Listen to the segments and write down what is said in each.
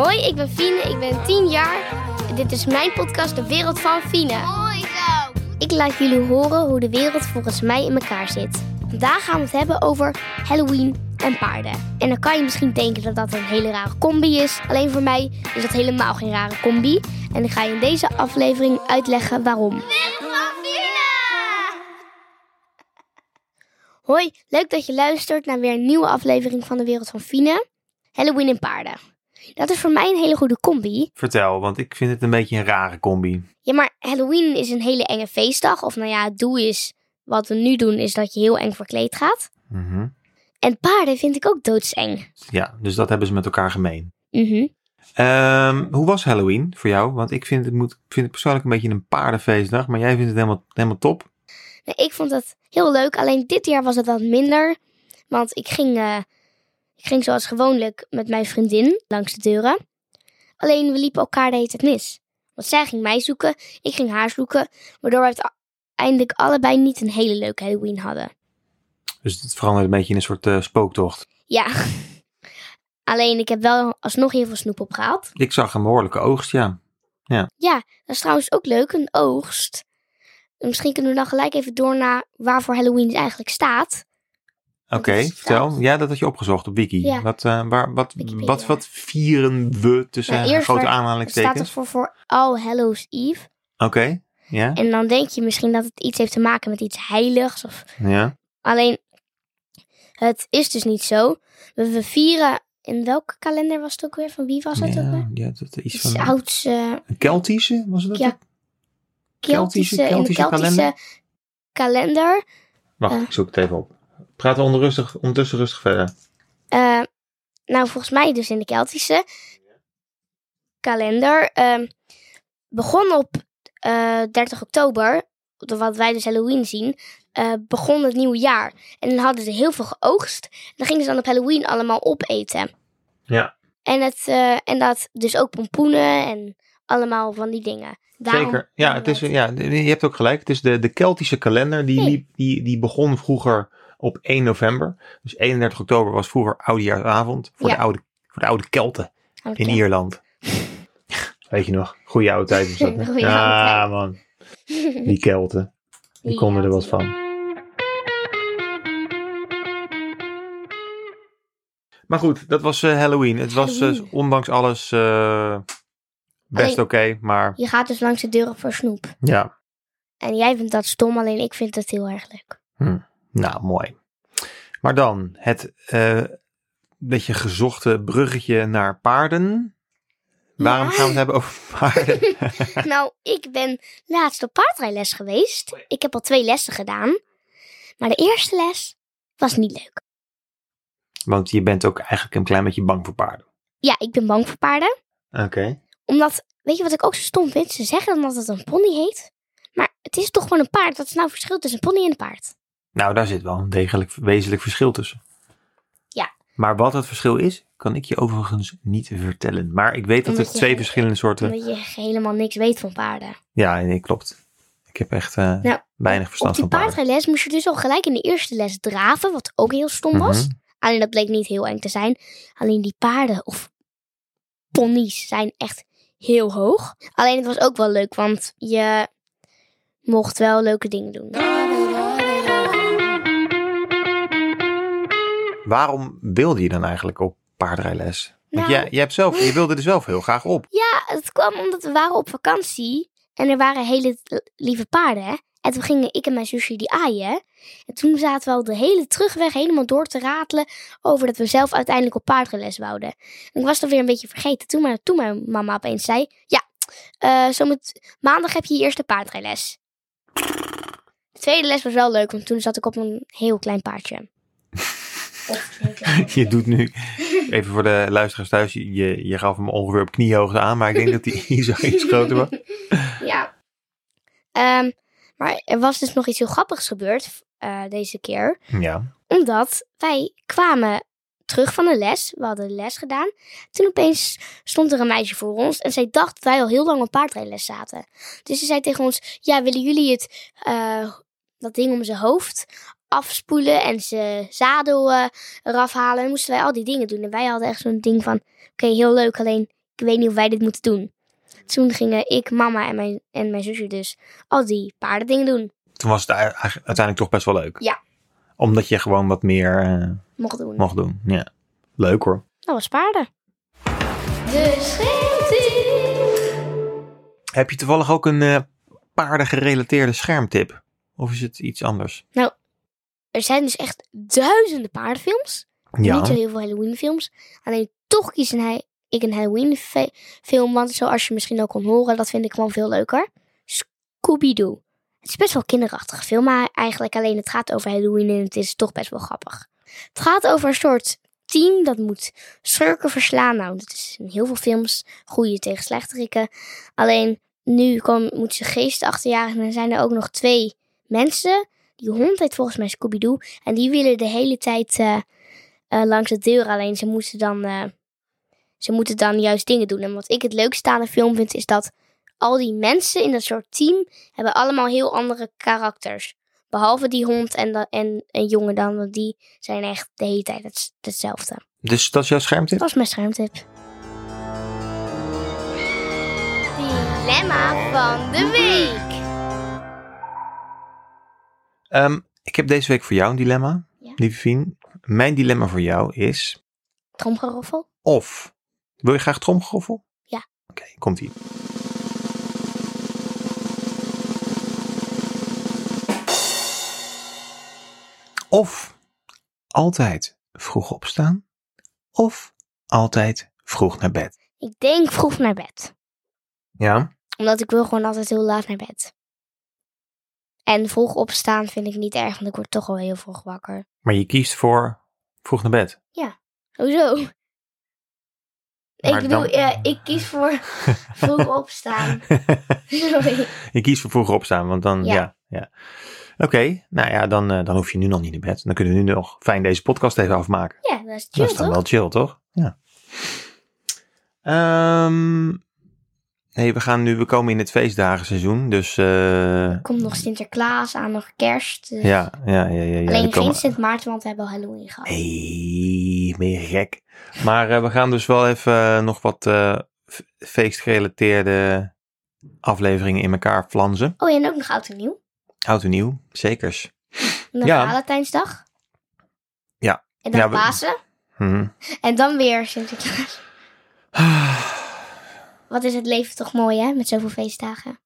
Hoi, ik ben Fine, ik ben 10 jaar. Dit is mijn podcast De Wereld van Fine. Mooi zo. Ik laat jullie horen hoe de wereld volgens mij in elkaar zit. Vandaag gaan we het hebben over Halloween en paarden. En dan kan je misschien denken dat dat een hele rare combi is. Alleen voor mij is dat helemaal geen rare combi. En ik ga je in deze aflevering uitleggen waarom. Wereld van Fine. Hoi, leuk dat je luistert naar weer een nieuwe aflevering van De Wereld van Fine. Halloween en paarden. Dat is voor mij een hele goede combi. Vertel, want ik vind het een beetje een rare combi. Ja, maar Halloween is een hele enge feestdag. Of nou ja, het doel is, wat we nu doen, is dat je heel eng verkleed gaat. Mhm. En paarden vind ik ook doodseng. Ja, dus dat hebben ze met elkaar gemeen. Mhm. Ehm, hoe was Halloween voor jou? Want ik vind het, moet, vind het persoonlijk een beetje een paardenfeestdag, maar jij vindt het helemaal, helemaal top. Nou, ik vond het heel leuk. Alleen dit jaar was het wat minder. Want ik ging, eh, ik ging zoals gewoonlijk met mijn vriendin langs de deuren. Alleen we liepen elkaar de hele tijd mis. Want zij ging mij zoeken, ik ging haar zoeken. Waardoor we uiteindelijk allebei niet een hele leuke Halloween hadden. Dus het verandert een beetje in een soort eh, spooktocht. Ja. Alleen ik heb wel alsnog heel veel snoep opgehaald. Ik zag een behoorlijke oogst, ja. Ja, dat is trouwens ook leuk, een oogst. Misschien kunnen we dan gelijk even door naar waarvoor Halloween eigenlijk staat. Oké, het vertel. Ja, dat had je opgezocht op Wiki. Ja. Wat, eh, waar, wat, Wikipedia. wat, wat vieren we tussen Nou, grote waar- staat aanhalingstekens? het voor, voor All Hallows Eve. Oké, ja, En dan denk je misschien dat het iets heeft te maken met iets heiligs. Of... ja. Alleen, het is dus niet zo. We, vieren, in welke kalender was het ook weer? Van wie was het ook Ja, weer? ja, dat is iets Iets van ouds, eh, een Keltische, was het dat? Ja. ook? Keltische- Keltische, Keltische Keltische kalender? kalender. Wacht, Eh. ik zoek het even op. Praten we onderrustig, ondertussen rustig verder. eh, nou, volgens mij dus in de Keltische kalender. ehm, begon op eh 30 oktober, wat wij dus Halloween zien, eh, begon het nieuwe jaar. En dan hadden ze heel veel geoogst. En dan gingen ze dan op Halloween allemaal opeten. Ja, En, het, eh, en dat dus ook pompoenen en allemaal van die dingen. Daarom zeker. Ja, het is, ja, je hebt ook gelijk. Het is de, de Keltische kalender. Die, Nee. die, die begon vroeger op 1 november. Dus 31 oktober was vroeger oudejaarsavond. Voor, Ja. de, oude, voor de oude Kelten in Ierland. Weet je nog? Goeie oude tijd was dat. hè? Goeie ja, oude man. Die Kelten. Die konden er wat van. Maar goed, dat was eh, Halloween. Het was eh, ondanks alles eh, best oké. maar Je gaat dus langs de deuren voor snoep. ja, En jij vindt dat stom, alleen ik vind het heel erg leuk. Nou mooi. Maar dan het eh beetje gezochte bruggetje naar paarden. Waarom Ja. gaan we het hebben over paarden? nou, ik ben laatst op paardrijles geweest. Ik heb al twee lessen gedaan. Maar de eerste les was niet leuk. Want je bent ook eigenlijk een klein beetje bang voor paarden. Ja, ik ben bang voor paarden. Oké. Omdat, weet je wat ik ook zo stom vind? Ze zeggen dan dat het een pony heet. Maar het is toch gewoon een paard. Wat is nou het verschil tussen een pony en een paard? Nou, daar zit wel een degelijk wezenlijk verschil tussen. Ja. Maar wat het verschil is, kan ik je overigens niet vertellen. Maar ik weet dat Omdat er twee verschillende soorten... Omdat je helemaal niks weet van paarden. Ja, nee, klopt. Ik heb echt eh, Nou, weinig Op verstand die van paarden. paardrijles moest je dus al gelijk in de eerste les draven. Wat ook heel stom was. Mhm. Alleen dat bleek niet heel eng te zijn. Alleen die paarden of ponies zijn echt heel hoog. Alleen het was ook wel leuk, want je mocht wel leuke dingen doen. Waarom wilde je dan eigenlijk op paardrijles? Want Nou- jij, jij hebt zelf, je wilde er zelf heel graag op. Ja, het kwam omdat we waren op vakantie en er waren hele lieve paarden. En toen gingen ik en mijn zusje die aaien. En toen zaten we al de hele terugweg helemaal door te ratelen over dat we zelf uiteindelijk op paardrijles wouden. En ik was dat weer een beetje vergeten toen, maar, toen mijn mama opeens zei... Ja, eh, zo met, maandag heb je je eerste paardrijles. De tweede les was wel leuk, want toen zat ik op een heel klein paardje. Of een heel klein paardje. Je doet nu, even voor de luisteraars thuis, je, je gaf hem ongeveer op kniehoogte aan. Maar ik denk dat hij hier zo iets groter was. Ja. Ehm, maar er was dus nog iets heel grappigs gebeurd eh, deze keer. Ja. Omdat wij kwamen terug van de les. We hadden de les gedaan. Toen opeens stond er een meisje voor ons. En zij dacht dat wij al heel lang op paardrijles zaten. Dus ze zei tegen ons: Ja, willen jullie het, eh, dat ding om zijn hoofd afspoelen en zijn zadel eh, eraf halen? En moesten wij al die dingen doen. En wij hadden echt zo'n ding van: Oké, heel leuk. Alleen ik weet niet of wij dit moeten doen. Toen gingen ik, mama en mijn, en mijn zusje dus al die paardendingen doen. Toen was het uiteindelijk toch best wel leuk. Ja. Omdat je gewoon wat meer eh, Mocht doen. mocht doen. Ja. Leuk hoor. Dat was paarden. De scheeltip. Heb je toevallig ook een eh paardengerelateerde schermtip? Of is het iets anders? Er zijn dus echt duizenden paardenfilms. Ja. Niet zo heel veel Halloween films. Alleen toch kies hij, ik een Halloween film. Want zoals je misschien ook kon horen, dat vind ik gewoon veel leuker. Scooby-Doo. Het is best wel een kinderachtige film, maar eigenlijk alleen het gaat over Halloween en het is toch best wel grappig. Het gaat over een soort team dat moet schurken verslaan. Nou, dat is in heel veel films goede tegen slechteriken. Alleen nu moeten ze geesten achterjagen en dan zijn er ook nog twee mensen. Die hond heet volgens mij Scooby-Doo. En die willen de hele tijd eh, eh, langs de deur. Alleen ze moeten dan, eh, ze moeten dan juist dingen doen. En wat ik het leukste aan de film vind, is dat al die mensen in dat soort team hebben allemaal heel andere karakters. Behalve die hond en, de, en een jongen dan, want die zijn echt de hele tijd het, hetzelfde. Dus dat is jouw schermtip? Dat was mijn schermtip. Dilemma van de week. Ehm, ik heb deze week voor jou een dilemma, Ja. lieve Fien. Mijn dilemma voor jou is Tromgeroffel? of... Wil je graag tromgeroffel? Ja. Oké, komt ie. Of altijd vroeg opstaan, of altijd vroeg naar bed. Ik denk vroeg naar bed. Ja? Omdat ik wil gewoon altijd heel laat naar bed. En vroeg opstaan vind ik niet erg, want ik word toch al heel vroeg wakker. Maar je kiest voor vroeg naar bed. Hoezo? Maar ik bedoel, dan- ja, ik kies voor vroeg opstaan. Sorry. Je kiest voor vroeg opstaan, want dan, ja. Ja. ja, Oké, nou ja, dan, eh, dan hoef je nu nog niet naar bed. Dan kunnen we nu nog fijn deze podcast even afmaken. Ja, dat is Dat chill is dan toch? wel chill, toch? Ja. Ehm nee, we gaan nu, we komen in het feestdagenseizoen, dus eh, Er komt nog Sinterklaas aan, nog kerst. dus- ja, ja, ja, ja. ja Alleen komen- geen Sint Maarten, want we hebben al Halloween gehad. Ben je gek. Maar eh, we gaan dus wel even eh, nog wat feestgerelateerde afleveringen in elkaar flanzen. Oh ja, en ook nog oud en nieuw. Oud en nieuw, zekers. En dan Ja. Valentijnsdag. Ja. En dan Ja, we- Pasen. Hm. En dan weer Sinterklaas. Wat is het leven toch mooi, hè? Met zoveel feestdagen.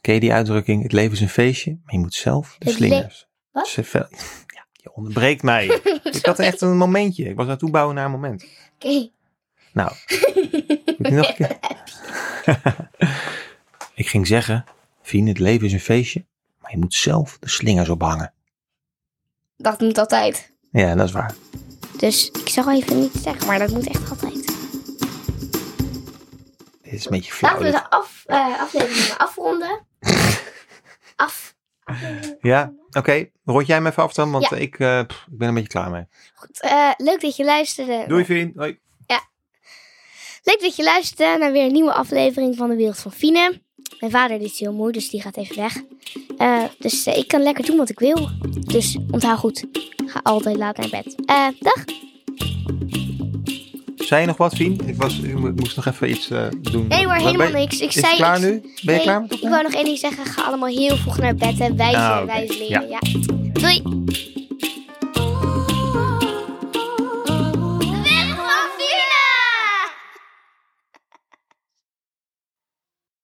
Ken je die uitdrukking? Het leven is een feestje, maar je moet zelf de slingers. Wat? Ja, je onderbreekt mij. ik had echt een momentje. Ik was aan het toebouwen naar een moment. Oké. Nou, moet nog een keer? ik ging zeggen, Fien, het leven is een feestje, maar je moet zelf de slingers ophangen. Dat moet altijd. Ja, dat is waar. Dus ik zal even niet zeggen, maar dat moet echt altijd. Dit is een beetje flauw. Laten we de af, eh, aflevering maar afronden. Af. Ja, oké. Rot jij me even af dan, want Ja. ik, pff, ik ben er een beetje klaar mee. Goed, eh, leuk dat je luisterde. Doei, Fien. Hoi. Leuk dat je luisterde naar weer een nieuwe aflevering van de Wereld van Fine. Mijn vader is heel moe, dus die gaat even weg. Eh, dus ik kan lekker doen wat ik wil. Dus onthoud goed. Ga altijd laat naar bed. Eh, dag. Zei je nog wat, Fien? Ik, was, ik moest nog even iets eh, doen. Nee hoor, helemaal je- niks. Ik Is zei, klaar ik- nu? Ben je klaar met Ik wou nog één ding zeggen. Ga allemaal heel vroeg naar bed. Hè. Wijze, Ah, wijze leren. Ja. Doei.